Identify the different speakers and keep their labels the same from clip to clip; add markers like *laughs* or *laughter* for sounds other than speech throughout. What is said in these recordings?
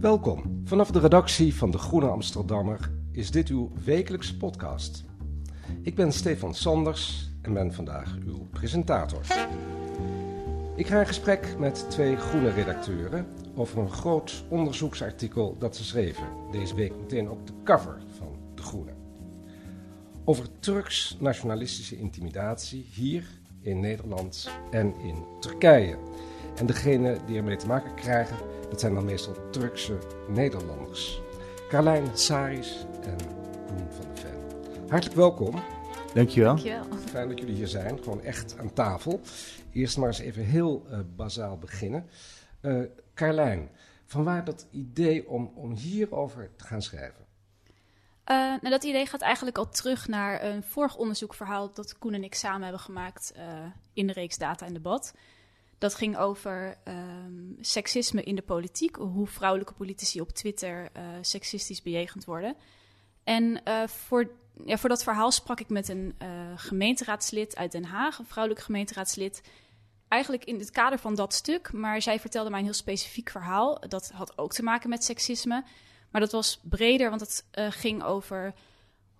Speaker 1: Welkom. Vanaf de redactie van De Groene Amsterdammer is dit uw wekelijkse podcast. Ik ben Stefan Sanders en ben vandaag uw presentator. Ik ga in gesprek met twee groene redacteuren over een groot onderzoeksartikel dat ze schreven. Deze week meteen ook de cover van De Groene. Over Turks nationalistische intimidatie hier in Nederland en in Turkije. En degene die ermee te maken krijgen, dat zijn dan meestal Turkse Nederlanders. Carlijn Saris en Koen van der Ven. Hartelijk welkom.
Speaker 2: Dankjewel.
Speaker 3: Dankjewel.
Speaker 1: Fijn dat jullie hier zijn, gewoon echt aan tafel. Eerst maar eens even heel eh bazaal beginnen. Eh Carlijn, vanwaar dat idee om, om hierover te gaan schrijven?
Speaker 4: Eh, nou, dat idee gaat eigenlijk al terug naar een vorig onderzoekverhaal dat Koen en ik samen hebben gemaakt eh, in de reeks Data en Debat. Dat ging over ehm, seksisme in de politiek, hoe vrouwelijke politici op Twitter eh, seksistisch bejegend worden. En eh, voor, ja, voor dat verhaal sprak ik met een eh, gemeenteraadslid uit Den Haag, een vrouwelijk gemeenteraadslid. Eigenlijk in het kader van dat stuk, maar zij vertelde mij een heel specifiek verhaal. Dat had ook te maken met seksisme. Maar dat was breder, want het ging over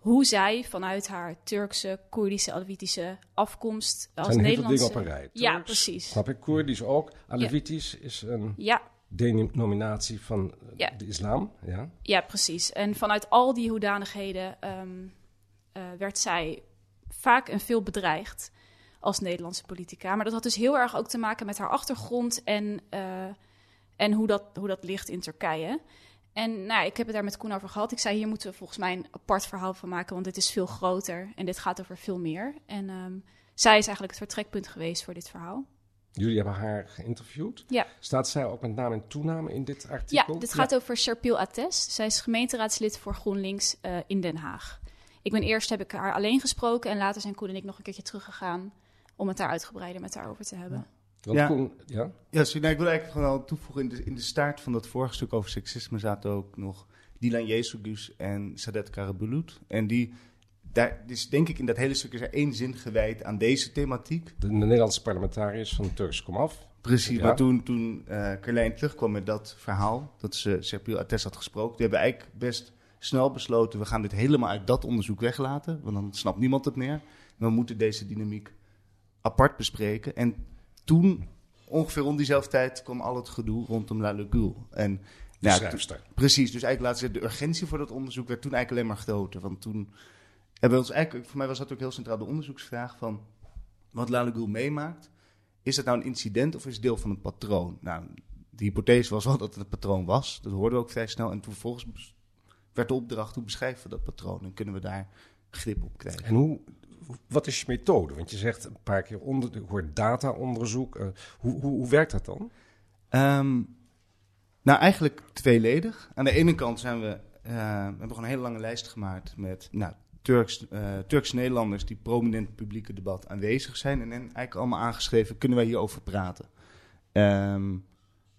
Speaker 4: hoe zij vanuit haar Turkse, Koerdische, Alevitische afkomst als
Speaker 1: zijn
Speaker 4: Nederlandse...
Speaker 1: op een rij.
Speaker 4: Ja, precies.
Speaker 1: Snap ik, Koerdisch ook. Alevitisch is een
Speaker 4: Ja,
Speaker 1: denominatie van
Speaker 4: Ja.
Speaker 1: de islam. Ja.
Speaker 4: ja, precies. En vanuit al die hoedanigheden ehm, eh, werd zij vaak en veel bedreigd als Nederlandse politica. Maar dat had dus heel erg ook te maken met haar achtergrond en, eh, en hoe, dat, hoe dat ligt in Turkije. En nou, ik heb het daar met Koen over gehad. Ik zei, hier moeten we volgens mij een apart verhaal van maken, want dit is veel groter en dit gaat over veel meer. En ehm, zij is eigenlijk het vertrekpunt geweest voor dit verhaal.
Speaker 1: Jullie hebben haar geïnterviewd.
Speaker 4: Ja.
Speaker 1: Staat zij ook met naam en toename in dit
Speaker 4: Ja,
Speaker 1: artikel?
Speaker 4: dit gaat over Sharpil Ates. Zij is gemeenteraadslid voor GroenLinks eh, in Den Haag. Ik ben eerst heb ik haar alleen gesproken en later zijn Koen en ik nog een keertje teruggegaan om het daar uitgebreider met haar over te hebben.
Speaker 1: Want
Speaker 2: Ja.
Speaker 1: Ja?
Speaker 2: Ja, sorry, nou, ik wil eigenlijk gewoon toevoegen. In de, in de staart van dat vorige stuk over seksisme zaten ook nog Dilan Jesugus en Sadet Karabulut. En die, daar is denk ik in dat hele stuk is er één zin gewijd aan deze thematiek.
Speaker 1: De, de Nederlandse parlementariërs van Turks Komaf.
Speaker 2: Precies,
Speaker 1: Ja.
Speaker 2: maar toen, toen eh Carlijn terugkwam met dat verhaal, dat ze Serpil Ates had gesproken, die hebben eigenlijk best snel besloten, we gaan dit helemaal uit dat onderzoek weglaten, want dan snapt niemand het meer. We moeten deze dynamiek apart bespreken. En toen, ongeveer rond diezelfde tijd, kwam al het gedoe rondom La Legule. En
Speaker 1: De
Speaker 2: ja. Precies, dus eigenlijk laten ze de urgentie voor dat onderzoek werd toen eigenlijk alleen maar groter. Want toen hebben we ons eigenlijk, voor mij was dat ook heel centraal de onderzoeksvraag van wat La Legule meemaakt. Is dat nou een incident of is het deel van een patroon? Nou, de hypothese was wel dat het een patroon was. Dat hoorden we ook vrij snel. En toen vervolgens werd de opdracht, hoe beschrijven we dat patroon? En kunnen we daar grip op krijgen?
Speaker 1: En hoe, wat is je methode? Want je zegt een paar keer onder, ik hoor data-onderzoek. Eh, hoe, hoe, hoe werkt dat dan?
Speaker 2: Ehm, nou, eigenlijk tweeledig. Aan de ene kant zijn we, eh, we hebben gewoon een hele lange lijst gemaakt met nou, Turks, eh, Turks die prominent het publieke debat aanwezig zijn. En hen eigenlijk allemaal aangeschreven, kunnen wij hierover praten? Ehm,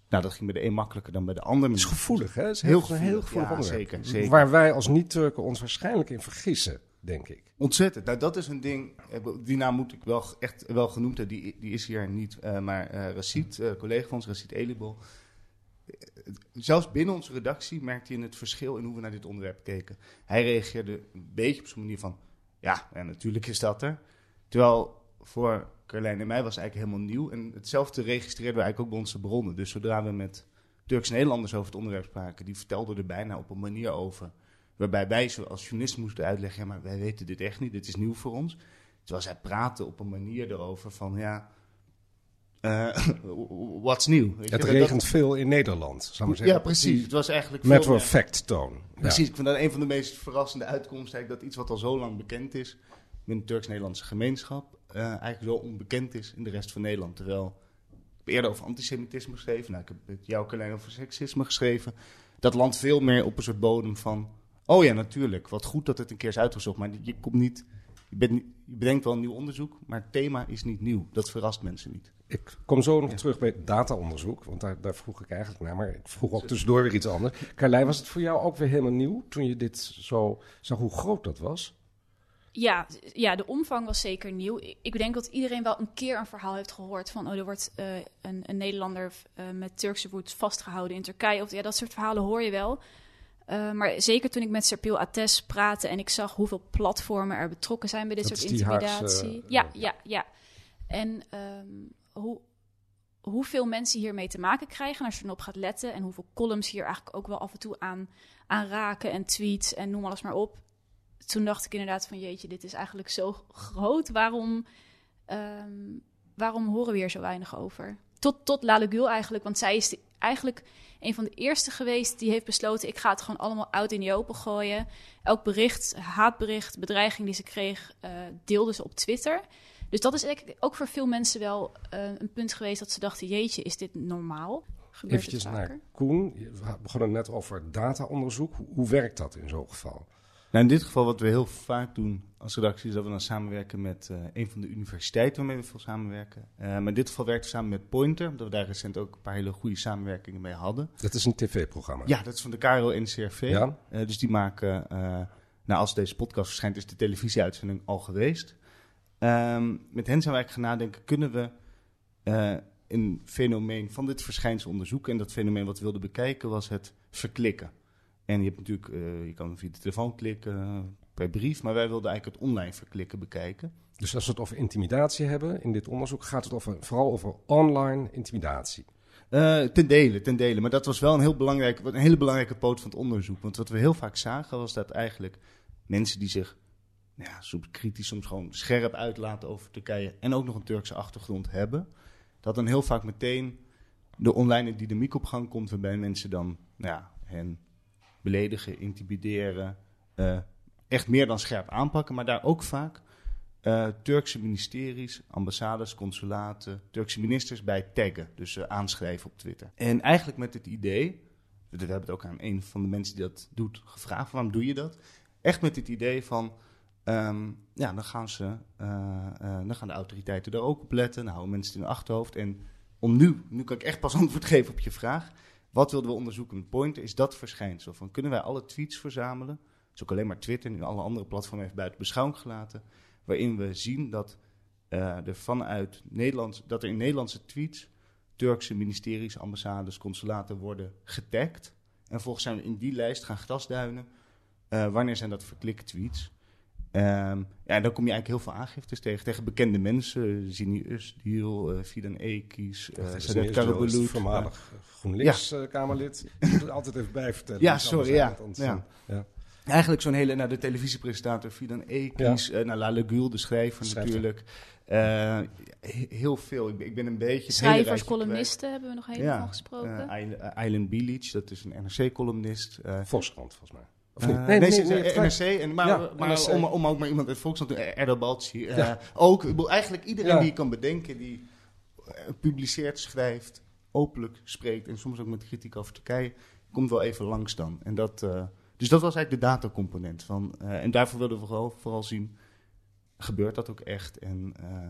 Speaker 2: nou, dat ging bij de een makkelijker dan bij de ander.
Speaker 1: Het is gevoelig, hè? Het is
Speaker 2: Heel
Speaker 1: heel,
Speaker 2: gevoelig,
Speaker 1: heel gevoelig
Speaker 2: ja,
Speaker 1: onderwerp.
Speaker 2: zeker, zeker.
Speaker 1: Waar wij als niet-Turken ons waarschijnlijk in vergissen, denk ik.
Speaker 2: Ontzettend. Nou, dat is een ding. eh, Die naam moet ik wel echt wel genoemd hebben. Die, die is hier niet. eh, maar Rashid, eh, collega van ons, Rashid Elibol. Zelfs binnen onze redactie merkte je het verschil in hoe we naar dit onderwerp keken. Hij reageerde een beetje op zo'n manier van: ja, ja, natuurlijk is dat er. Terwijl voor Carlijn en mij was het eigenlijk helemaal nieuw. En hetzelfde registreerden we eigenlijk ook bij onze bronnen. Dus zodra we met Turks-Nederlanders over het onderwerp spraken, die vertelden er bijna op een manier over. Waarbij wij als journalist moesten uitleggen: ja, maar wij weten dit echt niet, dit is nieuw voor ons. Terwijl zij praten op een manier erover van ja. eh, *laughs* what's je,
Speaker 1: Het
Speaker 2: dat-
Speaker 1: regent veel in Nederland, zou ik maar zeggen.
Speaker 2: Ja, precies. Het was eigenlijk
Speaker 1: Matter
Speaker 2: veel
Speaker 1: of fact toon.
Speaker 2: Precies, ik vind dat een van de meest verrassende uitkomsten eigenlijk dat iets wat al zo lang bekend is binnen de Turks-Nederlandse gemeenschap eh, eigenlijk zo onbekend is in de rest van Nederland. Terwijl ik heb eerder over antisemitisme geschreven, nou, ik heb met jou Carlijn over seksisme geschreven. Dat land veel meer op een soort bodem van, oh ja natuurlijk, wat goed dat het een keer is uitgezocht, maar je komt niet, je, bent je bedenkt wel een nieuw onderzoek, maar het thema is niet nieuw. Dat verrast mensen niet.
Speaker 1: Ik kom zo nog terug bij dataonderzoek, want daar, daar vroeg ik eigenlijk naar. Maar ik vroeg ook tussendoor weer iets anders. Carlijn, was het voor jou ook weer helemaal nieuw toen je dit zo zag hoe groot dat was?
Speaker 4: Ja, ja, de omvang was zeker nieuw. Ik- denk dat iedereen wel een keer een verhaal heeft gehoord van... oh, er wordt eh, een, een Nederlander eh, met Turkse roots vastgehouden in Turkije. Of, ja, dat soort verhalen hoor je wel. Eh, maar zeker toen ik met Serpil Ates praatte... en ik zag hoeveel platformen er betrokken zijn bij dit
Speaker 1: Dat
Speaker 4: soort intimidatie.
Speaker 1: Haagse, eh,
Speaker 4: ja, ja, ja. En ehm, hoe, hoeveel mensen hiermee te maken krijgen... als je erop gaat letten... en hoeveel columns hier eigenlijk ook wel af en toe aan, aan raken... en tweets en noem alles maar op toen dacht ik inderdaad van jeetje, dit is eigenlijk zo groot. Waarom, ehm, waarom horen we hier zo weinig over? Tot, tot Lale Gül eigenlijk, want zij is de- eigenlijk een van de eerste geweest die heeft besloten... ik ga het gewoon allemaal uit in die open gooien. Elk bericht, haatbericht, bedreiging die ze kreeg, eh, deelde ze op Twitter. Dus dat is eigenlijk ook voor veel mensen wel eh, een punt geweest dat ze dachten... jeetje, is dit normaal? Gebeurt
Speaker 1: Eventjes naar Koen. We begonnen net over dataonderzoek. Hoe, hoe werkt dat in zo'n geval?
Speaker 2: Nou, in dit geval wat we heel vaak doen als redactie is dat we dan samenwerken met eh, een van de universiteiten waarmee we veel samenwerken. Eh, maar in dit geval werken we samen met Pointer, omdat we daar recent ook een paar hele goede samenwerkingen mee hadden.
Speaker 1: Dat is een tv-programma.
Speaker 2: Ja, dat is van de KRO NCRV.
Speaker 1: Ja.
Speaker 2: Eh, dus die maken, nou als deze podcast verschijnt is de televisieuitzending al geweest. Ehm, met hen zijn we eigenlijk gaan nadenken, kunnen we een fenomeen van dit verschijnsel onderzoeken? En dat fenomeen wat we wilden bekijken was het verklikken. En je hebt natuurlijk, eh, je kan via de telefoon klikken, eh, per brief, maar wij wilden eigenlijk het online verklikken bekijken.
Speaker 1: Dus als we het over intimidatie hebben in dit onderzoek, gaat het over, vooral over online intimidatie.
Speaker 2: Eh, ten dele, ten dele. Maar dat was wel een, heel belangrijk, een hele belangrijke poot van het onderzoek. Want wat we heel vaak zagen was dat eigenlijk mensen die zich nou ja, soms kritisch, soms gewoon scherp uitlaten over Turkije en ook nog een Turkse achtergrond hebben, dat dan heel vaak meteen de online dynamiek op gang komt waarbij mensen dan nou ja, hen beledigen, intimideren, eh, echt meer dan scherp aanpakken, maar daar ook vaak eh, Turkse ministeries, ambassades, consulaten, Turkse ministers bij taggen. Dus eh, aanschrijven op Twitter. En eigenlijk met het idee, we hebben het ook aan een van de mensen die dat doet gevraagd, waarom doe je dat? Echt met het idee van, ehm, ja, dan gaan, ze, dan gaan de autoriteiten er ook op letten, dan houden mensen het in hun achterhoofd. En om nu, nu kan ik echt pas *laughs* antwoord geven op je vraag, wat wilden we onderzoeken met Pointer, is dat verschijnsel. Van, kunnen wij alle tweets verzamelen? Dat is ook alleen maar Twitter, nu alle andere platformen even buiten beschouwing gelaten waarin we zien dat, eh, er vanuit Nederland, dat er in Nederlandse tweets Turkse ministeries, ambassades, consulaten worden getagd. En vervolgens zijn we in die lijst gaan grasduinen. eh, wanneer zijn dat verklikke tweets? Ehm, ja, en dan kom je eigenlijk heel veel aangiftes tegen. Tegen bekende mensen, Zini Usdiel, uh, Fidan Ekis, uh,
Speaker 1: Dat is
Speaker 2: Sadet
Speaker 1: niet zo, is
Speaker 2: Karabulut.
Speaker 1: voormalig GroenLinks-Kamerlid. Je *laughs* moet het altijd even bijvertellen.
Speaker 2: Ja, sorry, ja. Ja.
Speaker 1: ja.
Speaker 2: Eigenlijk zo'n hele, nou, de televisiepresentator Fidan Ekis, eh nou, Lale Gül, de schrijver
Speaker 1: Schrijver.
Speaker 2: natuurlijk. Eh, he- heel veel. Ik ben, ik ben een beetje...
Speaker 4: Schrijvers,
Speaker 2: kwijt.
Speaker 4: columnisten hebben we nog even
Speaker 2: Ja,
Speaker 4: van gesproken.
Speaker 2: Eh, eh, Aylan Bilic, dat is een NRC-columnist. eh
Speaker 1: Volkskrant, volgens mij. Of
Speaker 2: eh, nee, nee, NRC. En, maar
Speaker 1: Ja,
Speaker 2: maar
Speaker 1: NRC.
Speaker 2: Om, om ook maar iemand uit Volkskrant te doen, Erdal Balci. eh,
Speaker 1: Ja.
Speaker 2: Ook, ik bedoel, eigenlijk iedereen
Speaker 1: Ja.
Speaker 2: die je kan bedenken, die eh, publiceert, schrijft, openlijk spreekt en soms ook met kritiek over Turkije, komt wel even langs dan. En dat, eh, dus dat was eigenlijk de datacomponent. Van, eh, en daarvoor wilden we vooral, vooral zien, gebeurt dat ook echt en eh,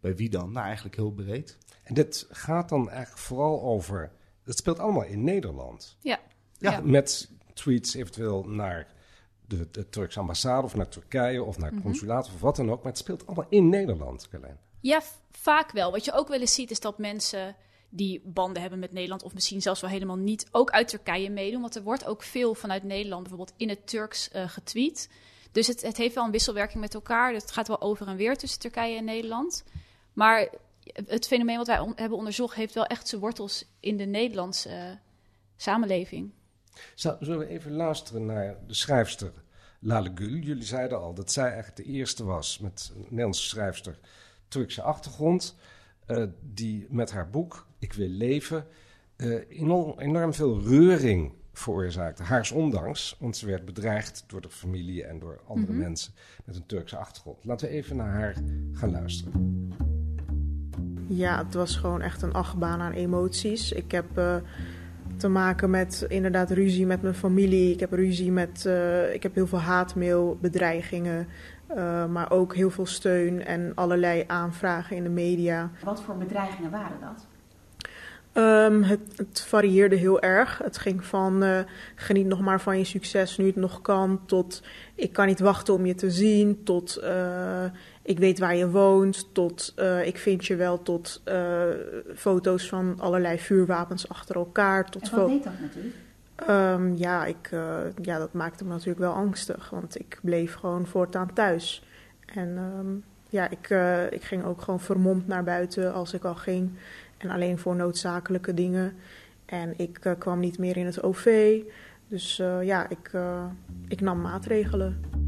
Speaker 2: bij wie dan? Nou, eigenlijk heel breed.
Speaker 1: En dit gaat dan eigenlijk vooral over... Het speelt allemaal in Nederland.
Speaker 4: Ja.
Speaker 2: Ja.
Speaker 1: Met tweets eventueel naar de, de Turkse ambassade of naar Turkije of
Speaker 4: Mhm.
Speaker 1: naar het consulaat of wat dan ook. Maar het speelt allemaal in Nederland, Carlijn.
Speaker 4: Ja, vaak wel. Wat je ook wel eens ziet is dat mensen die banden hebben met Nederland, of misschien zelfs wel helemaal niet, ook uit Turkije meedoen. Want er wordt ook veel vanuit Nederland bijvoorbeeld in het Turks eh, getweet. Dus het, het heeft wel een wisselwerking met elkaar. Het gaat wel over en weer tussen Turkije en Nederland. Maar het fenomeen wat wij on- hebben onderzocht heeft wel echt zijn wortels in de Nederlandse eh, samenleving.
Speaker 1: Zullen we even luisteren naar de schrijfster Lale Gül? Jullie zeiden al dat zij eigenlijk de eerste was met een Nederlandse schrijfster Turkse achtergrond. eh, die met haar boek Ik wil leven eh, enorm, enorm veel reuring veroorzaakte. Haars ondanks, want ze werd bedreigd door de familie en door andere
Speaker 4: Mhm.
Speaker 1: mensen met een Turkse achtergrond. Laten we even naar haar gaan luisteren.
Speaker 5: Ja, het was gewoon echt een achtbaan aan emoties. Ik heb eh, te maken met inderdaad ruzie met mijn familie. Ik heb ruzie met. eh, ik heb heel veel haatmail, bedreigingen. eh, maar ook heel veel steun en allerlei aanvragen in de media.
Speaker 6: Wat voor bedreigingen waren dat?
Speaker 5: Ehm, het, het varieerde heel erg. Het ging van eh, geniet nog maar van je succes nu het nog kan, tot ik kan niet wachten om je te zien, tot ik weet waar je woont, tot eh, ik vind je wel, tot eh, foto's van allerlei vuurwapens achter elkaar. Tot
Speaker 6: En wat deed dat u?
Speaker 5: Ehm, ja, ik, eh, ja, dat maakte me natuurlijk wel angstig, want ik bleef gewoon voortaan thuis. En ehm, ja, ik, ik ging ook gewoon vermomd naar buiten als ik al ging. En alleen voor noodzakelijke dingen. En ik kwam niet meer in het OV. Dus ja, ik, ik nam maatregelen.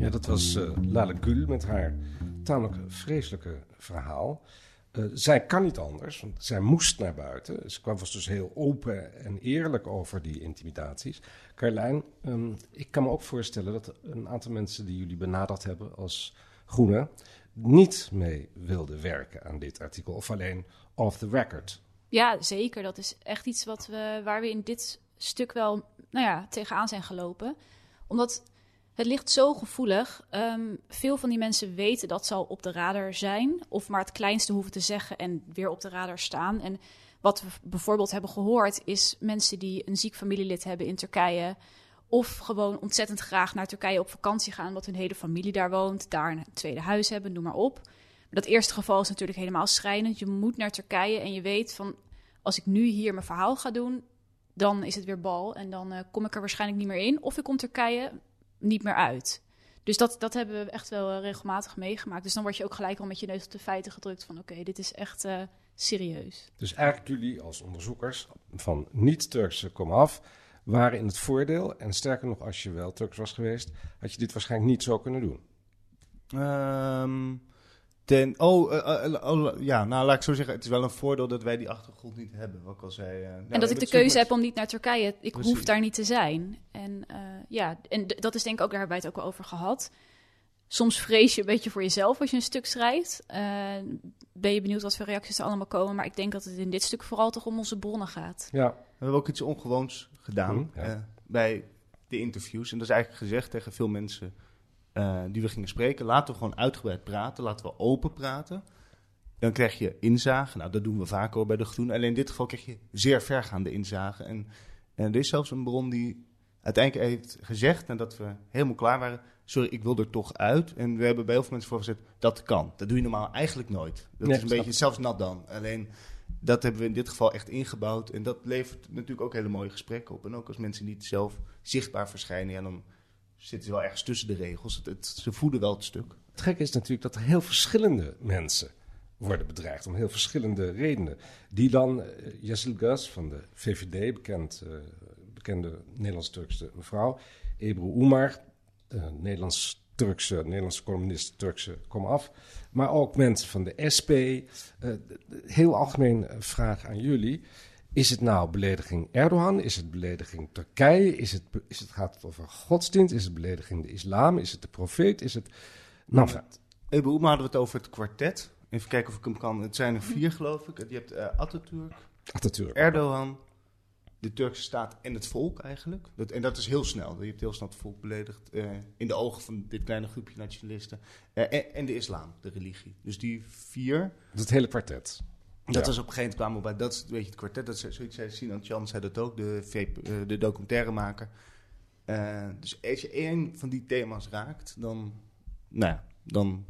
Speaker 1: Ja, dat was eh Lale Gül met haar tamelijk vreselijke verhaal. Eh, zij kan niet anders, want zij moest naar buiten. Ze kwam was dus heel open en eerlijk over die intimidaties. Carlijn, ehm, ik kan me ook voorstellen dat een aantal mensen die jullie benaderd hebben als groene niet mee wilden werken aan dit artikel, of alleen off the record.
Speaker 4: Ja, zeker. Dat is echt iets wat we, waar we in dit stuk wel nou ja, tegenaan zijn gelopen. Omdat het ligt zo gevoelig. Ehm, veel van die mensen weten dat ze al op de radar zijn. Of maar het kleinste hoeven te zeggen en weer op de radar staan. En wat we bijvoorbeeld hebben gehoord is mensen die een ziek familielid hebben in Turkije. Of gewoon ontzettend graag naar Turkije op vakantie gaan, omdat hun hele familie daar woont. Daar een tweede huis hebben, noem maar op. Dat eerste geval is natuurlijk helemaal schrijnend. Je moet naar Turkije en je weet van... als ik nu hier mijn verhaal ga doen, dan is het weer bal. En dan eh, kom ik er waarschijnlijk niet meer in. Of ik kom Turkije niet meer uit. Dus dat, dat hebben we echt wel eh, regelmatig meegemaakt. Dus dan word je ook gelijk al met je neus op de feiten gedrukt van... oké, dit is echt eh, serieus.
Speaker 1: Dus eigenlijk jullie als onderzoekers van niet-Turkse komaf waren in het voordeel. En sterker nog, als je wel Turks was geweest, had je dit waarschijnlijk niet zo kunnen doen.
Speaker 2: Ehm, ten, oh, eh, eh, oh, ja, nou laat ik zo zeggen, het is wel een voordeel dat wij die achtergrond niet hebben, wat ik al zei. eh. Nou,
Speaker 4: en dat ik de keuze
Speaker 2: super-
Speaker 4: heb om niet naar Turkije. Ik
Speaker 2: Precies.
Speaker 4: hoef daar niet te zijn. En eh, ja, en dat is denk ik ook, daar hebben wij het ook wel over gehad. Soms vrees je een beetje voor jezelf als je een stuk schrijft. Eh, ben je benieuwd wat voor reacties er allemaal komen. Maar ik denk dat het in dit stuk vooral toch om onze bronnen gaat.
Speaker 1: Ja,
Speaker 2: We hebben ook iets ongewoons gedaan
Speaker 1: ja.
Speaker 2: eh, bij de interviews. En dat is eigenlijk gezegd tegen veel mensen eh, die we gingen spreken. Laten we gewoon uitgebreid praten. Laten we open praten. Dan krijg je inzage. Nou, dat doen we vaak hoor bij de Groen. Alleen in dit geval krijg je zeer vergaande inzage. En, en er is zelfs een bron die uiteindelijk heeft gezegd, nadat we helemaal klaar waren... Sorry, ik wil er toch uit. En we hebben bij heel veel mensen voorgezet, dat kan. Dat doe je normaal eigenlijk nooit. Dat
Speaker 1: Nee,
Speaker 2: is een beetje zelfs nat dan. Alleen dat hebben we in dit geval echt ingebouwd. En dat levert natuurlijk ook hele mooie gesprekken op. En ook als mensen niet zelf zichtbaar verschijnen, ja, dan zitten ze wel ergens tussen de regels. Het, het- ze voeden wel het stuk.
Speaker 1: het gekke is natuurlijk dat er heel verschillende mensen worden bedreigd. Om heel verschillende redenen. Die dan, uh, Yassil Gus van de VVD, bekend, eh, bekende Nederlands-Turkse mevrouw. Ebru Umar, eh, Nederlands-Turkse, Nederlandse columnist, Turkse komaf. Maar ook mensen van de SP. Eh, heel algemeen eh, vraag aan jullie. Is het nou belediging Erdogan? Is het belediging Turkije? Is het, is het, gaat het over godsdienst? Is het belediging de islam? Is het de profeet? Is het... Nou.
Speaker 2: Ebbe Oema hadden we het over het kwartet. Even kijken of ik hem kan. Het zijn er vier, geloof ik. Je hebt eh Atatürk,
Speaker 1: Atatürk.
Speaker 2: Erdogan, de Turkse staat en het volk eigenlijk. Dat, en dat is heel snel. Je hebt heel snel het volk beledigd eh, in de ogen van dit kleine groepje nationalisten. Eh, en, en de islam, de religie. Dus die vier.
Speaker 1: Het hele kwartet.
Speaker 2: Dat was op een gegeven moment kwamen we bij, dat is een beetje het kwartet. Dat is, zoiets zei Sinan Chan, zei dat ook, de, VP, eh, de documentairemaker. Eh, dus als je één van die thema's raakt, dan, nou ja, dan,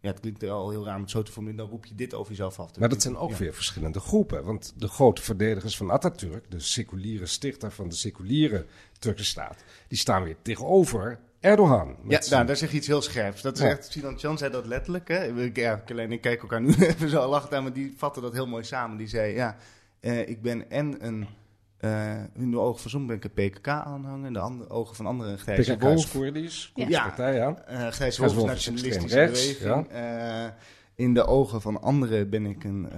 Speaker 2: ja, het klinkt al heel raar om het zo te formuleren, dan roep je dit over jezelf af.
Speaker 1: Maar dat zijn ook
Speaker 2: Ja.
Speaker 1: weer verschillende groepen. Want de grote verdedigers van Atatürk, de seculiere stichter van de seculiere Turkse staat, die staan weer tegenover Erdogan.
Speaker 2: Ja, nou, daar zeg je iets heel scherps. Dat is
Speaker 1: Ja.
Speaker 2: echt, Sinan Chan zei dat letterlijk. Hè? Ik- Ja, alleen ik kijk elkaar nu *laughs* even zo lachen aan, maar die vatte dat heel mooi samen. Die zei, ja, eh, ik ben en een, eh, in de ogen van sommigen ben ik een PKK-aanhanger, in de andere, ogen van anderen een grijze
Speaker 1: PKK
Speaker 2: wolf.
Speaker 1: Koerdisch,
Speaker 4: Ja.
Speaker 1: Koerdische partij, ja.
Speaker 2: Eh grijze
Speaker 1: Wolf
Speaker 2: wolf
Speaker 1: is
Speaker 2: nationalistische
Speaker 1: rechts,
Speaker 2: beweging. In de ogen van anderen ben ik een,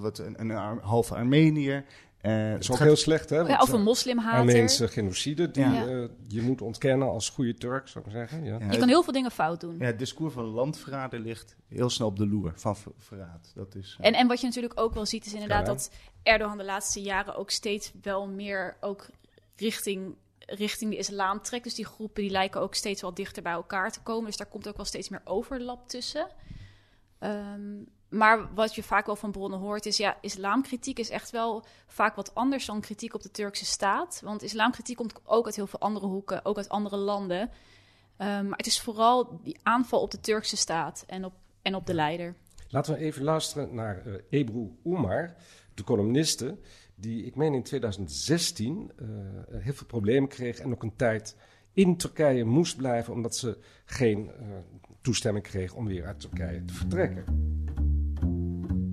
Speaker 2: wat, een, een Ar- halve Armeniër. Eh,
Speaker 1: Dat is
Speaker 2: het
Speaker 1: ook
Speaker 2: gaat-
Speaker 1: heel slecht, hè?
Speaker 4: Ja,
Speaker 1: want,
Speaker 4: of een
Speaker 1: eh,
Speaker 4: moslimhater.
Speaker 1: Armeense genocide die
Speaker 2: Ja.
Speaker 1: eh, je moet ontkennen als goede Turk, zou ik maar zeggen. Ja.
Speaker 2: Ja,
Speaker 4: Je kan heel veel dingen fout doen.
Speaker 2: ja, het discours van landverraden ligt heel snel op de loer van ver- verraad. Dat is, eh,
Speaker 4: En, en wat je natuurlijk ook wel ziet, is inderdaad
Speaker 1: Ja.
Speaker 4: dat Erdogan de laatste jaren ook steeds wel meer ook richting, richting de islam trekt. Dus die groepen die lijken ook steeds wel dichter bij elkaar te komen. Dus daar komt ook wel steeds meer overlap tussen. Ehm, maar wat je vaak wel van bronnen hoort is, ja, islamkritiek is echt wel vaak wat anders dan kritiek op de Turkse staat. Want islamkritiek komt ook uit heel veel andere hoeken, ook uit andere landen. Ehm, maar het is vooral die aanval op de Turkse staat en op, en op de leider.
Speaker 1: Laten we even luisteren naar eh Ebru Umar, de columniste, die ik meen in 2016 eh, heel veel problemen kreeg en ook een tijd in Turkije moest blijven omdat ze geen eh, toestemming kreeg om weer uit Turkije te vertrekken.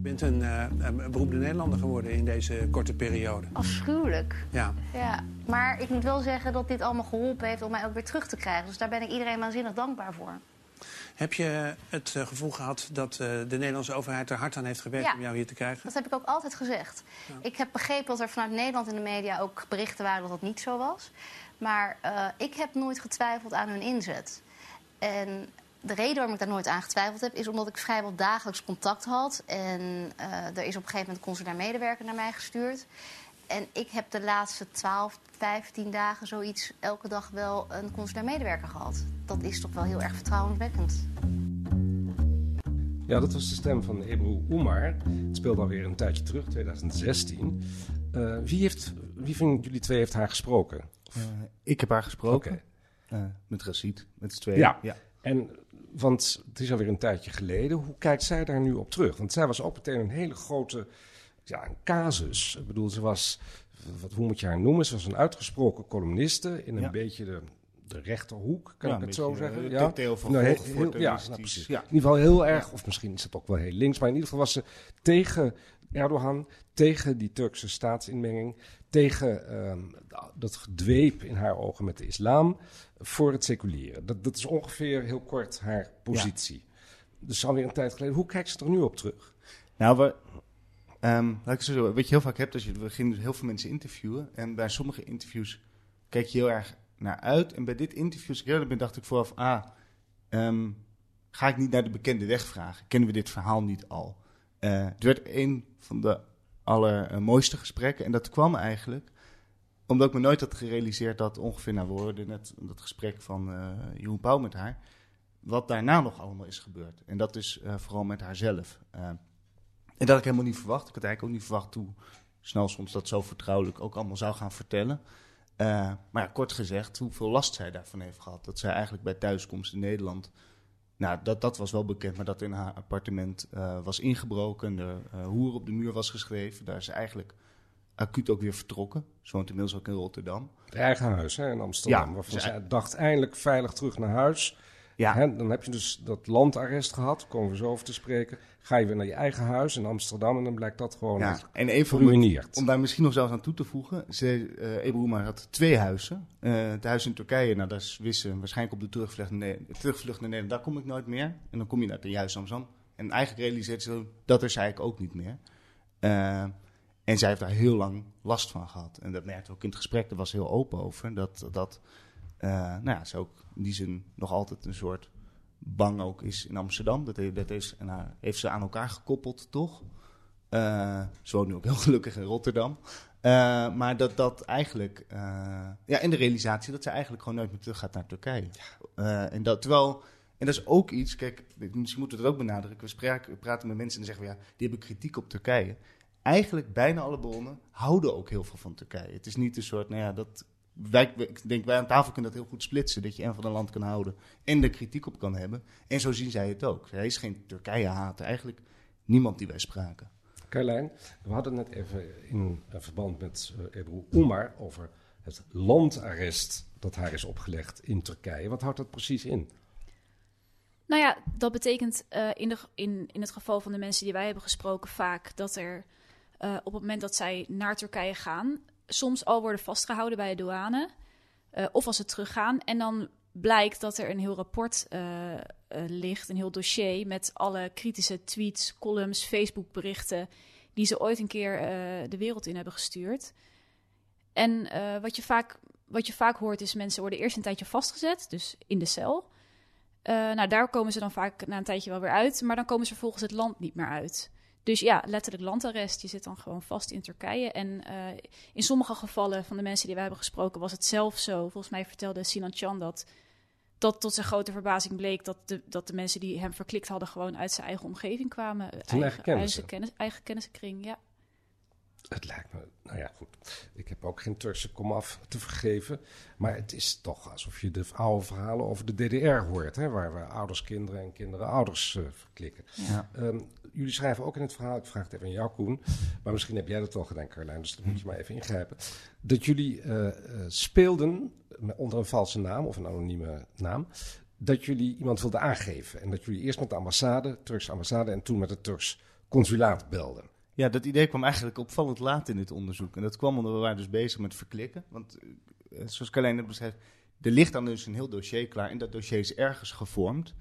Speaker 7: Je bent een, eh, een beroemde Nederlander geworden in deze korte periode.
Speaker 8: Afschuwelijk.
Speaker 7: Ja.
Speaker 8: Ja, maar ik moet wel zeggen dat dit allemaal geholpen heeft om mij ook weer terug te krijgen. Dus daar ben ik iedereen waanzinnig dankbaar voor.
Speaker 7: Heb je het eh, gevoel gehad dat eh, de Nederlandse overheid er hard aan heeft gewerkt
Speaker 8: Ja.
Speaker 7: om jou hier te krijgen?
Speaker 8: Dat heb ik ook altijd gezegd. Ik heb begrepen dat er vanuit Nederland in de media ook berichten waren dat dat niet zo was. Maar ik heb nooit getwijfeld aan hun inzet. En de reden waarom ik daar nooit aan getwijfeld heb, is omdat ik vrijwel dagelijks contact had. En eh, er is op een gegeven moment een consulair medewerker naar mij gestuurd. En ik heb de laatste 12, 15 dagen zoiets elke dag wel een consulair medewerker gehad. Dat is toch wel heel erg vertrouwenwekkend.
Speaker 1: Ja, dat was de stem van Ebru Umar. Het speelde alweer een tijdje terug, 2016. Eh, wie, heeft, wie van jullie twee heeft haar gesproken?
Speaker 2: eh, ik heb haar gesproken. Met Racid, met z'n tweeën.
Speaker 1: Ja. En, want het is alweer een tijdje geleden. Hoe kijkt zij daar nu op terug? Want zij was ook meteen een hele grote ja, een casus. Ik bedoel, ze was, wat, hoe moet je haar noemen? Ze was een uitgesproken columniste in een
Speaker 2: Ja.
Speaker 1: beetje de, de rechterhoek, kan
Speaker 2: Ja,
Speaker 1: ik het zo zeggen?
Speaker 2: eh,
Speaker 1: ja.
Speaker 2: Theo van
Speaker 1: Nou, heel- ja, nou, precies.
Speaker 2: Ja.
Speaker 1: In ieder geval heel erg, of misschien is het ook wel heel links, maar in ieder geval was ze tegen Erdogan, tegen die Turkse staatsinmenging, tegen ehm, dat gedweep in haar ogen met de islam, voor het seculieren. Dat, dat is ongeveer heel kort haar positie. Dus alweer een tijd geleden. Hoe kijkt ze er nu op terug?
Speaker 2: Nou, we, ehm, laat ik zo. Wat je heel vaak hebt, als je, we gingen dus heel veel mensen interviewen. En bij sommige interviews kijk je heel erg naar uit. En bij dit interview, als ik eerlijk ben, dacht ik vooraf... Ah, ehm, ga ik niet naar de bekende weg vragen? Kennen we dit verhaal niet al? Eh, het werd een van de allermooiste gesprekken. En dat kwam eigenlijk omdat ik me nooit had gerealiseerd dat ongeveer... Nou, we hoorden net dat gesprek van eh Jeroen Pauw met haar... wat daarna nog allemaal is gebeurd. En dat is eh, vooral met haarzelf. Eh, en dat had ik helemaal niet verwacht. Ik had eigenlijk ook niet verwacht hoe snel soms dat zo vertrouwelijk ook allemaal zou gaan vertellen. Eh, maar ja, kort gezegd, hoeveel last zij daarvan heeft gehad. Dat zij eigenlijk bij thuiskomst in Nederland... Nou, dat, dat was wel bekend, maar dat in haar appartement eh, was ingebroken. Er eh, hoer op de muur was geschreven. Daar is ze eigenlijk acuut ook weer vertrokken. Ze woont inmiddels ook in Rotterdam.
Speaker 1: Het eigen huis hè, in Amsterdam.
Speaker 2: Ja,
Speaker 1: waarvan
Speaker 2: dus
Speaker 1: zij dacht eindelijk veilig terug naar huis.
Speaker 2: Ja.
Speaker 1: Hè, dan heb je dus dat landarrest gehad, daar komen we zo over te spreken. Ga je weer naar je eigen huis in Amsterdam en dan blijkt dat gewoon
Speaker 2: Ja, en
Speaker 1: geruineerd.
Speaker 2: Om daar misschien nog zelfs aan toe te voegen. Ze, Umar had twee huizen. Eh, het huis in Turkije, nou, dat is wissen waarschijnlijk op de terugvlucht naar, terugvlucht naar Nederland. Daar kom ik nooit meer. En dan kom je naar de juist Amsterdam. En eigenlijk realiseert ze dat is eigenlijk ook niet meer. Eh, en zij heeft daar heel lang last van gehad. En dat merkte ook in het gesprek, daar was heel open over. Dat, dat eh, nou ja, ze ook in die zin nog altijd een soort bang ook is in Amsterdam. Dat, he- dat is, en haar, heeft ze aan elkaar gekoppeld, toch? Eh, ze woont nu ook heel *laughs* gelukkig in Rotterdam. Eh, maar dat dat eigenlijk... ja, en de realisatie dat ze eigenlijk gewoon nooit meer terug gaat naar Turkije. En dat terwijl... En dat is ook iets, kijk, misschien moeten we het ook benadrukken. We, spraken, we praten met mensen en dan zeggen we, ja, die hebben kritiek op Turkije. Eigenlijk bijna alle bronnen houden ook heel veel van Turkije. Het is niet een soort, nou ja, dat... Wij, ik denk, wij aan tafel kunnen dat heel goed splitsen. Dat je en van een land kan houden en er kritiek op kan hebben. En zo zien zij het ook. Hij is geen Turkije-hater. Eigenlijk niemand die wij spraken.
Speaker 1: Carlijn, we hadden het net even in eh, verband met uh, Ebru Umar over het landarrest dat haar is opgelegd in Turkije. Wat houdt dat precies in?
Speaker 4: Nou ja, dat betekent uh, in, de, in, in het geval van de mensen die wij hebben gesproken vaak dat er uh, op het moment dat zij naar Turkije gaan, soms al worden vastgehouden bij de douane. Uh, of als ze teruggaan. En dan blijkt dat er een heel rapport uh, uh, ligt, een heel dossier met alle kritische tweets, columns, Facebook-berichten die ze ooit een keer de wereld in hebben gestuurd. En wat, je vaak, wat je vaak hoort is mensen worden eerst een tijdje vastgezet, dus in de cel. nou, daar komen ze dan vaak na een tijdje wel weer uit, maar dan komen ze volgens het land niet meer uit. Dus ja, letterlijk landarrest. Je zit dan gewoon vast in Turkije. En uh, in sommige gevallen van de mensen die wij hebben gesproken was het zelf zo. Volgens mij vertelde Sinan Chan dat dat tot zijn grote verbazing bleek dat de, dat de mensen die hem verklikt hadden gewoon uit zijn eigen omgeving kwamen.
Speaker 1: Zijn eigen, kennis.
Speaker 4: Eigen, kennis, eigen kennissenkring, ja.
Speaker 1: Het lijkt me, nou ja, goed. Ik heb ook geen Turkse komaf te vergeven. Maar het is toch alsof je de oude verhalen over de DDR hoort. Hè, waar we ouders kinderen en kinderen ouders uh, verklikken.
Speaker 2: Ja.
Speaker 1: Um, jullie schrijven ook in het verhaal, ik vraag het even aan jou, Koen. Maar misschien heb jij dat al gedaan, Carlijn. Dus dan moet je maar even ingrijpen. Dat jullie uh, uh, speelden onder een valse naam of een anonieme naam. Dat jullie iemand wilden aangeven. En dat jullie eerst met de ambassade, Turkse ambassade, en toen met het Turks consulaat belden.
Speaker 2: Ja, dat idee kwam eigenlijk opvallend laat in dit onderzoek. En dat kwam omdat we waren dus bezig met verklikken. Want zoals Carlijn net beschrijft, er ligt dan dus een heel dossier klaar. En dat dossier is ergens gevormd.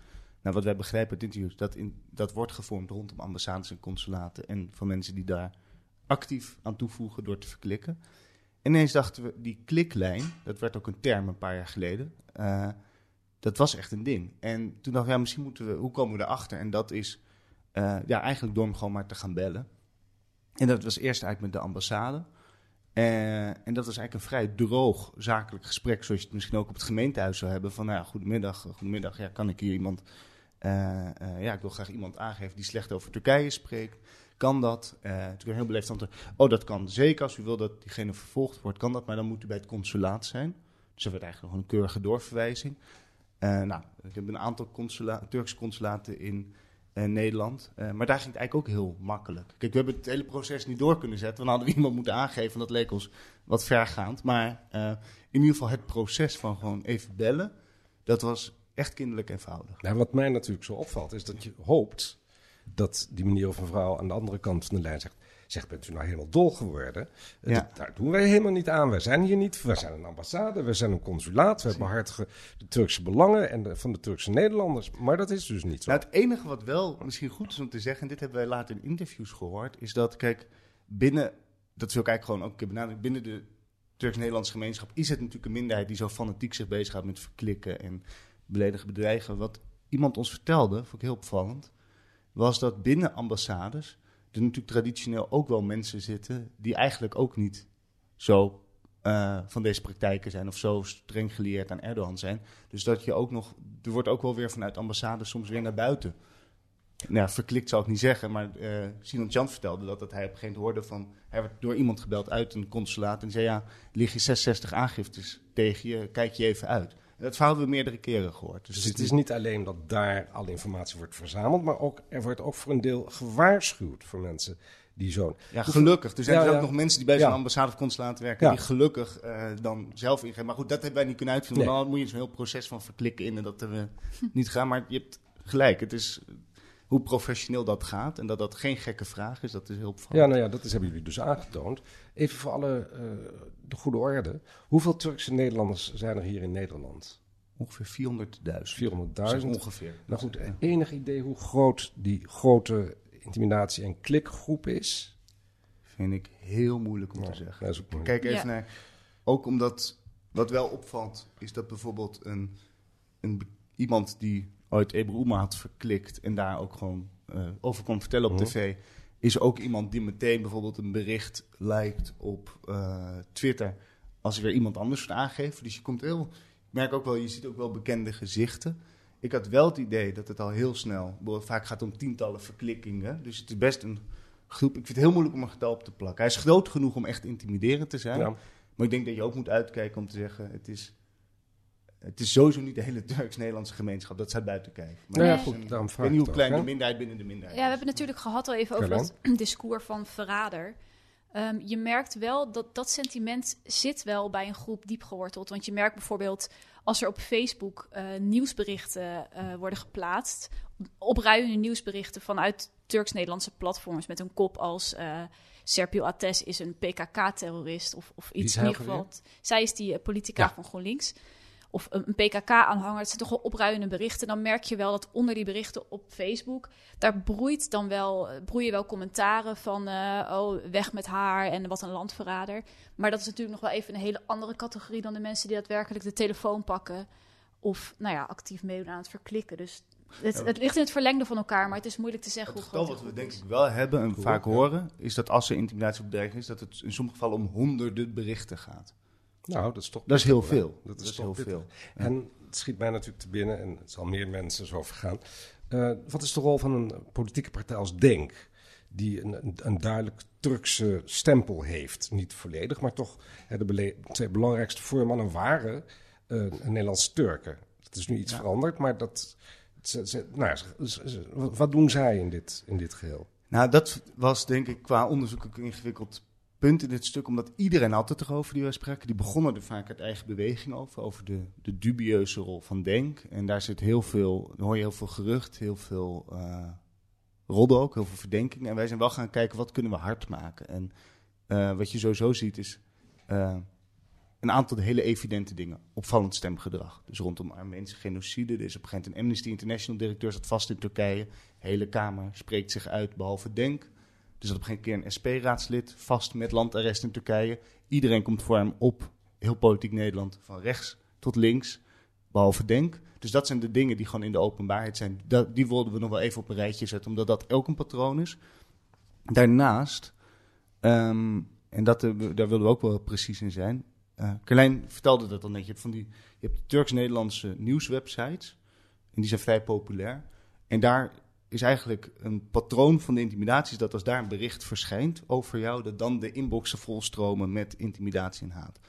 Speaker 2: Nou, wat wij begrijpen uit interviews, dat, in, dat wordt gevormd rondom ambassades en consulaten. En van mensen die daar actief aan toevoegen door te verklikken. En ineens dachten we, die kliklijn, dat werd ook een term een paar jaar geleden. Uh, dat was echt een ding. En toen dacht ik, ja, misschien moeten we, hoe komen we erachter? En dat is uh, ja, eigenlijk door hem gewoon maar te gaan bellen. En dat was eerst eigenlijk met de ambassade. Uh, en dat was eigenlijk een vrij droog zakelijk gesprek, zoals je het misschien ook op het gemeentehuis zou hebben. Van, nou ja, goedemiddag, goedemiddag, ja, kan ik hier iemand, ja, ik wil graag iemand aangeven die slecht over Turkije spreekt. Kan dat? toen werd heel beleefd antwoord, oh dat kan zeker, als u wil dat diegene vervolgd wordt, kan dat, maar dan moet u bij het consulaat zijn. Dus dat werd eigenlijk nog een keurige doorverwijzing. nou, ik heb een aantal consula Turkse consulaten in uh, Nederland. Uh, maar daar ging het eigenlijk ook heel makkelijk. Kijk, we hebben het hele proces niet door kunnen zetten. Dan hadden we iemand moeten aangeven. Dat leek ons wat vergaand. Maar uh, in ieder geval het proces van gewoon even bellen. Dat was echt kinderlijk eenvoudig.
Speaker 1: Nou, wat mij natuurlijk zo opvalt is dat je hoopt dat die meneer of mevrouw aan de andere kant van de lijn zegt... Zeg, bent u nou helemaal dol geworden? Ja. Dat, daar doen wij helemaal niet aan. Wij zijn hier niet. We zijn een ambassade, we zijn een consulaat. We behartigen de Turkse belangen en de, van de Turkse Nederlanders. Maar dat is dus niet zo.
Speaker 2: Nou, het enige wat wel misschien goed is om te zeggen, en dit hebben wij later in interviews gehoord, is dat, kijk, binnen, dat wil ik eigenlijk gewoon ook een keer benadrukken, binnen de Turks-Nederlandse gemeenschap is het natuurlijk een minderheid die zo fanatiek zich bezighoudt met verklikken en beledigen, bedreigen. Wat iemand ons vertelde, vond ik heel opvallend, was dat binnen ambassades er natuurlijk traditioneel ook wel mensen zitten die eigenlijk ook niet zo uh, van deze praktijken zijn of zo streng geleerd aan Erdogan zijn. Dus dat je ook nog, er wordt ook wel weer vanuit ambassades soms weer naar buiten. Nou, verklikt zou ik niet zeggen, maar uh, Sinan Jan vertelde dat, dat hij op een gegeven moment hoorde van, hij werd door iemand gebeld uit een consulaat en zei ja, lig je 66 aangiftes tegen je, kijk je even uit. Dat verhaal hebben we meerdere keren gehoord.
Speaker 1: Dus, dus het is niet alleen dat daar alle informatie wordt verzameld, maar ook, er wordt ook voor een deel gewaarschuwd voor mensen die zo'n...
Speaker 2: Ja, gelukkig. Er zijn ja, dus ook ja. nog mensen die bij zo'n ambassade of consulaat werken, die gelukkig uh, dan zelf ingeven. Maar goed, dat hebben wij niet kunnen uitvinden. Nee. Dan moet je zo'n heel proces van verklikken in en dat hebben we niet gaan. Maar je hebt gelijk, het is hoe professioneel dat gaat en dat dat geen gekke vraag is, dat is heel opvallend.
Speaker 1: Ja, nou ja, dat is, hebben jullie dus aangetoond. Even voor alle uh, de goede orde. Hoeveel Turkse Nederlanders zijn er hier in Nederland?
Speaker 2: Ongeveer 400.000.
Speaker 1: 400.000.
Speaker 2: Ongeveer.
Speaker 1: Nou goed, enig idee hoe groot die grote intimidatie- en klikgroep is?
Speaker 2: Vind ik heel moeilijk om
Speaker 1: ja,
Speaker 2: te zeggen.
Speaker 1: Dat is ook
Speaker 2: Kijk even ja. naar... Ook omdat... Wat wel opvalt, is dat bijvoorbeeld een, een iemand die ooit Ebru Oema had verklikt en daar ook gewoon uh, over kon vertellen op
Speaker 1: Mhm.
Speaker 2: tv, is ook iemand die meteen bijvoorbeeld een bericht lijkt op uh, Twitter als er weer iemand anders aangegeven. Dus je komt heel, ik merk ook wel, je ziet ook wel bekende gezichten. Ik had wel het idee dat het al heel snel, vaak gaat het om tientallen verklikkingen, dus het is best een groep. Ik vind het heel moeilijk om een getal op te plakken. Hij is groot genoeg om echt intimiderend te zijn,
Speaker 1: Ja.
Speaker 2: maar ik denk dat je ook moet uitkijken om te zeggen, het is het is sowieso niet de hele Turks-Nederlandse gemeenschap. Dat staat buiten kijf. Maar
Speaker 1: ja,
Speaker 2: het is
Speaker 1: goed,
Speaker 2: een-
Speaker 1: daarom
Speaker 2: ik
Speaker 1: vraag
Speaker 2: weet niet
Speaker 1: ik
Speaker 2: hoe
Speaker 1: het
Speaker 2: klein
Speaker 1: ook,
Speaker 2: de
Speaker 1: hè?
Speaker 2: minderheid binnen de minderheid
Speaker 4: Ja, we hebben het natuurlijk gehad al even over
Speaker 1: Carlijn?
Speaker 4: dat *clears throat* discours van verrader. Ehm, je merkt wel dat dat sentiment zit wel bij een groep diep geworteld. Want je merkt bijvoorbeeld als er op Facebook eh, nieuwsberichten eh, worden geplaatst, opruiende nieuwsberichten vanuit Turks-Nederlandse platforms met een kop als eh Serpil Ates is een PKK-terrorist of, of iets in ieder geval. Zij is die politica
Speaker 1: Ja.
Speaker 4: van GroenLinks. Of een, een PKK-aanhanger. Het zijn toch wel opruiende berichten. Dan merk je wel dat onder die berichten op Facebook, daar broeit dan wel, broeien wel commentaren van, eh, oh, weg met haar en wat een landverrader. Maar dat is natuurlijk nog wel even een hele andere categorie dan de mensen die daadwerkelijk de telefoon pakken of, nou ja, actief meedoen aan het verklikken. Dus het, het, ligt in het verlengde van elkaar, maar het is moeilijk te zeggen
Speaker 2: het
Speaker 4: hoe groot.
Speaker 2: wat we denk ik wel hebben en vaak horen, is dat als er intimidatie bedreiging is, dat het in sommige gevallen om honderden berichten gaat.
Speaker 1: Nou, dat is toch.
Speaker 2: Dat is heel veel.
Speaker 1: Dat is,
Speaker 2: Dat is
Speaker 1: toch
Speaker 2: heel
Speaker 1: pittig.
Speaker 2: veel. Ja.
Speaker 1: En het schiet mij natuurlijk te binnen, en het zal meer mensen zo vergaan. Eh, wat is de rol van een politieke partij als Denk? Die een, een, duidelijk Turkse stempel heeft. Niet volledig, maar toch hè, de twee belangrijkste voormannen waren eh, Nederlandse Turken. Dat is nu iets veranderd, maar dat. Ze, ze- nou, ze- wat doen zij in dit, in dit geheel?
Speaker 2: Nou, dat was denk ik qua onderzoek ook een ingewikkeld punt in dit stuk, omdat iedereen had het erover die wij spraken. Die begonnen er vaak uit eigen beweging over, over de, de dubieuze rol van Denk. En daar zit heel veel, hoor je heel veel gerucht, heel veel eh roddel ook, heel veel verdenking. En wij zijn wel gaan kijken, wat kunnen we hard maken? En eh, wat je sowieso ziet is eh, een aantal hele evidente dingen. Opvallend stemgedrag. Dus rondom Armeense genocide. Er is op een gegeven moment een Amnesty International directeur zat vast in Turkije. De hele Kamer spreekt zich uit, behalve Denk. Er zat op een keer een SP-raadslid vast met landarrest in Turkije. Iedereen komt voor hem op, heel politiek Nederland, van rechts tot links, behalve Denk. Dus dat zijn de dingen die gewoon in de openbaarheid zijn. Dat, die wilden we nog wel even op een rijtje zetten, omdat dat ook een patroon is. Daarnaast, ehm, en dat, eh, daar wilden we ook wel precies in zijn. Carlijn vertelde dat al net. Je hebt, van die, je hebt Turks-Nederlandse nieuwswebsites. En die zijn vrij populair. En daar is eigenlijk een patroon van de intimidaties dat als daar een bericht verschijnt over jou, dat dan de inboxen volstromen met intimidatie en haat.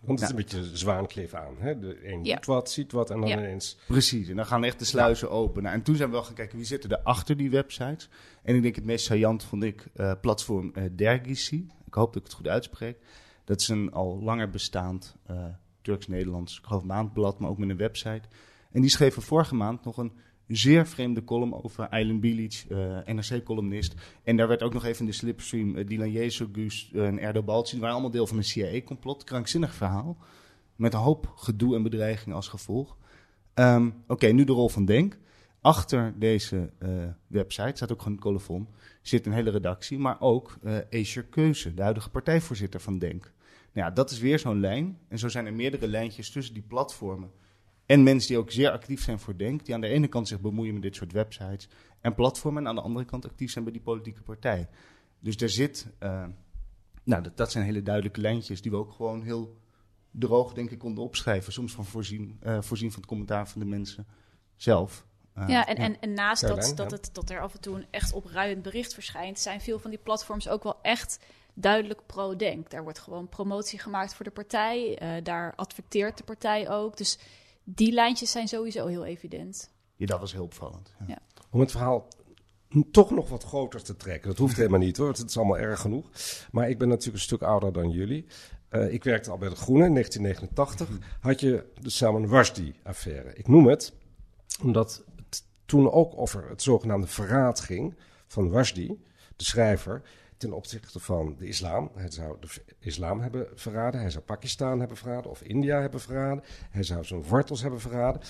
Speaker 1: Want het is
Speaker 2: Nou,
Speaker 1: een beetje zwaankleef aan. Hè? De een
Speaker 4: Ja.
Speaker 1: doet wat, ziet wat en dan
Speaker 4: Ja.
Speaker 1: ineens...
Speaker 2: Precies, en dan gaan echt de sluizen open. Nou, en toen zijn we wel gaan kijken wie zitten er achter die websites. En ik denk het meest saillant vond ik eh, platform eh Dergisi. Ik hoop dat ik het goed uitspreek. Dat is een al langer bestaand eh, Turks-Nederlands, ik geloof maandblad, maar ook met een website. En die schreven vorige maand nog een zeer vreemde column over Aylan Bilic, eh, NRC-columnist. En daar werd ook nog even in de slipstream eh, Dilan Jezogus eh, en Erdo Balci. Die waren allemaal deel van een CIA-complot. Krankzinnig verhaal. Met een hoop gedoe en bedreigingen als gevolg. Ehm, Oké, nu de rol van Denk. Achter deze website staat ook gewoon een colofon. Zit een hele redactie, maar ook Escher Keuze, de huidige partijvoorzitter van Denk. Nou ja, dat is weer zo'n lijn. En zo zijn er meerdere lijntjes tussen die platformen. En mensen die ook zeer actief zijn voor Denk, die aan de ene kant zich bemoeien met dit soort websites en platformen, en aan de andere kant actief zijn bij die politieke partij. Dus er zit, eh, nou, dat, dat zijn hele duidelijke lijntjes die we ook gewoon heel droog, denk ik, konden opschrijven. Soms van voorzien, eh, voorzien van het commentaar van de mensen zelf. Eh,
Speaker 4: Ja, en, en, en naast dat, dat,
Speaker 1: ja.
Speaker 4: het, dat er af en toe een echt opruiend bericht verschijnt, zijn veel van die platforms ook wel echt duidelijk pro-denk. Daar wordt gewoon promotie gemaakt voor de partij, eh, daar adverteert de partij ook. Dus die lijntjes zijn sowieso heel evident.
Speaker 2: Ja, dat was heel opvallend. Ja.
Speaker 4: Ja.
Speaker 1: Om het verhaal toch nog wat groter te trekken. Dat hoeft helemaal niet hoor, het is allemaal erg genoeg. Maar ik ben natuurlijk een stuk ouder dan jullie. Eh, ik werkte al bij de Groene in 1989. Had je de Salman Rushdie-affaire. Ik noem het omdat het toen ook over het zogenaamde verraad ging van Rushdie, de schrijver, ten opzichte van de islam. Hij zou de islam hebben verraden, hij zou Pakistan hebben verraden of India hebben verraden. Hij zou zijn wortels hebben verraden.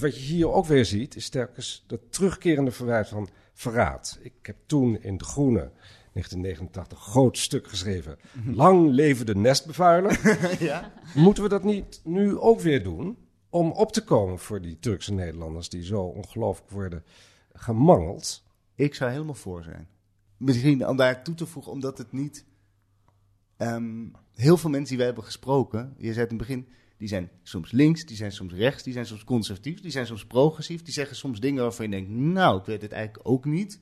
Speaker 1: Wat je hier ook weer ziet, is telkens dat terugkerende verwijt van verraad. Ik heb toen in De Groene, 1989, groot stuk geschreven. Lang leven de nestbevuiler. *laughs*
Speaker 2: ja?
Speaker 1: Moeten we dat niet nu ook weer doen? Om op te komen voor die Turkse Nederlanders die zo ongelooflijk worden gemangeld.
Speaker 2: Ik zou helemaal voor zijn. Misschien om daar toe te voegen, omdat het niet... ehm, heel veel mensen die wij hebben gesproken, je zei het in het begin, die zijn soms links, die zijn soms rechts, die zijn soms conservatief, die zijn soms progressief, die zeggen soms dingen waarvan je denkt, nou, ik weet het eigenlijk ook niet.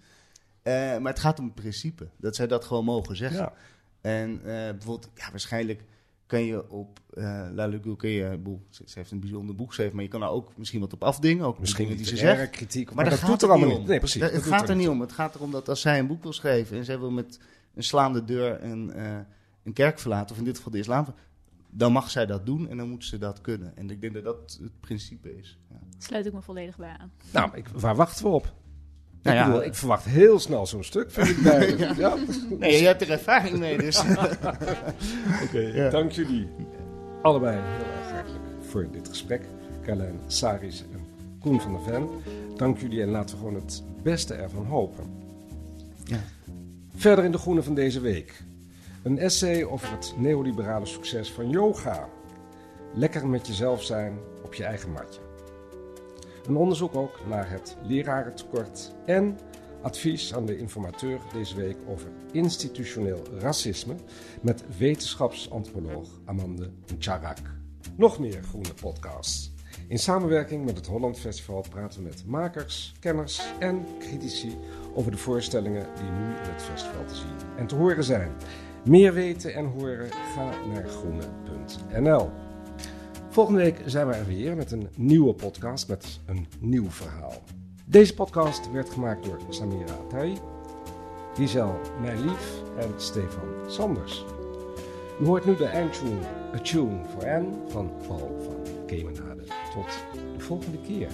Speaker 2: Eh, maar het gaat om het principe, dat zij dat gewoon mogen zeggen.
Speaker 1: Ja.
Speaker 2: En eh, bijvoorbeeld, ja, waarschijnlijk kan je op uh, kun je, boel, ze, ze heeft een bijzonder boek geschreven, maar je kan daar ook misschien wat op afdingen, ook
Speaker 1: Misschien
Speaker 2: dingen die ze zegt.
Speaker 1: kritiek, maar
Speaker 2: maar,
Speaker 1: dat doet
Speaker 2: gaat
Speaker 1: er
Speaker 2: het
Speaker 1: allemaal
Speaker 2: om.
Speaker 1: niet. Nee, precies,
Speaker 2: dat het gaat
Speaker 1: er
Speaker 2: er niet
Speaker 1: niet
Speaker 2: om. Het gaat erom dat als zij een boek wil schrijven en zij wil met een slaande deur een, eh, een kerk verlaten, of in dit geval de islam, dan mag zij dat doen en dan moet ze dat kunnen. En ik denk dat dat het principe is. Ja.
Speaker 4: Sluit ik me volledig bij aan.
Speaker 1: Nou, ik, waar wachten we op?
Speaker 2: Nou
Speaker 1: ik,
Speaker 2: ja,
Speaker 1: bedoel, ik verwacht heel snel zo'n stuk. Vind ik bij. *laughs* ja. Ja.
Speaker 2: Nee, je hebt er ervaring mee, dus. *laughs*
Speaker 1: Oké, dank jullie allebei heel erg hartelijk voor dit gesprek. Carlijn Saris en Koen van der Ven. Dank jullie en laten we gewoon het beste ervan hopen.
Speaker 2: Ja.
Speaker 1: Verder in de groene van deze week. Een essay over het neoliberale succes van yoga. Lekker met jezelf zijn op je eigen matje. Een onderzoek ook naar het lerarentekort en advies aan de informateur deze week over institutioneel racisme met wetenschapsantropoloog Amande Charak. Nog meer groene podcasts. In samenwerking met het Holland Festival praten we met makers, kenners en critici over de voorstellingen die nu in het festival te zien en te horen zijn. Meer weten en horen? Ga naar groene.nl. Volgende week zijn we er weer met een nieuwe podcast met een nieuw verhaal. Deze podcast werd gemaakt door Samira Atai, Giselle Meilief en Stefan Sanders. U hoort nu de eindtune A Tune for Anne van Paul van Kemenade. Tot de volgende keer.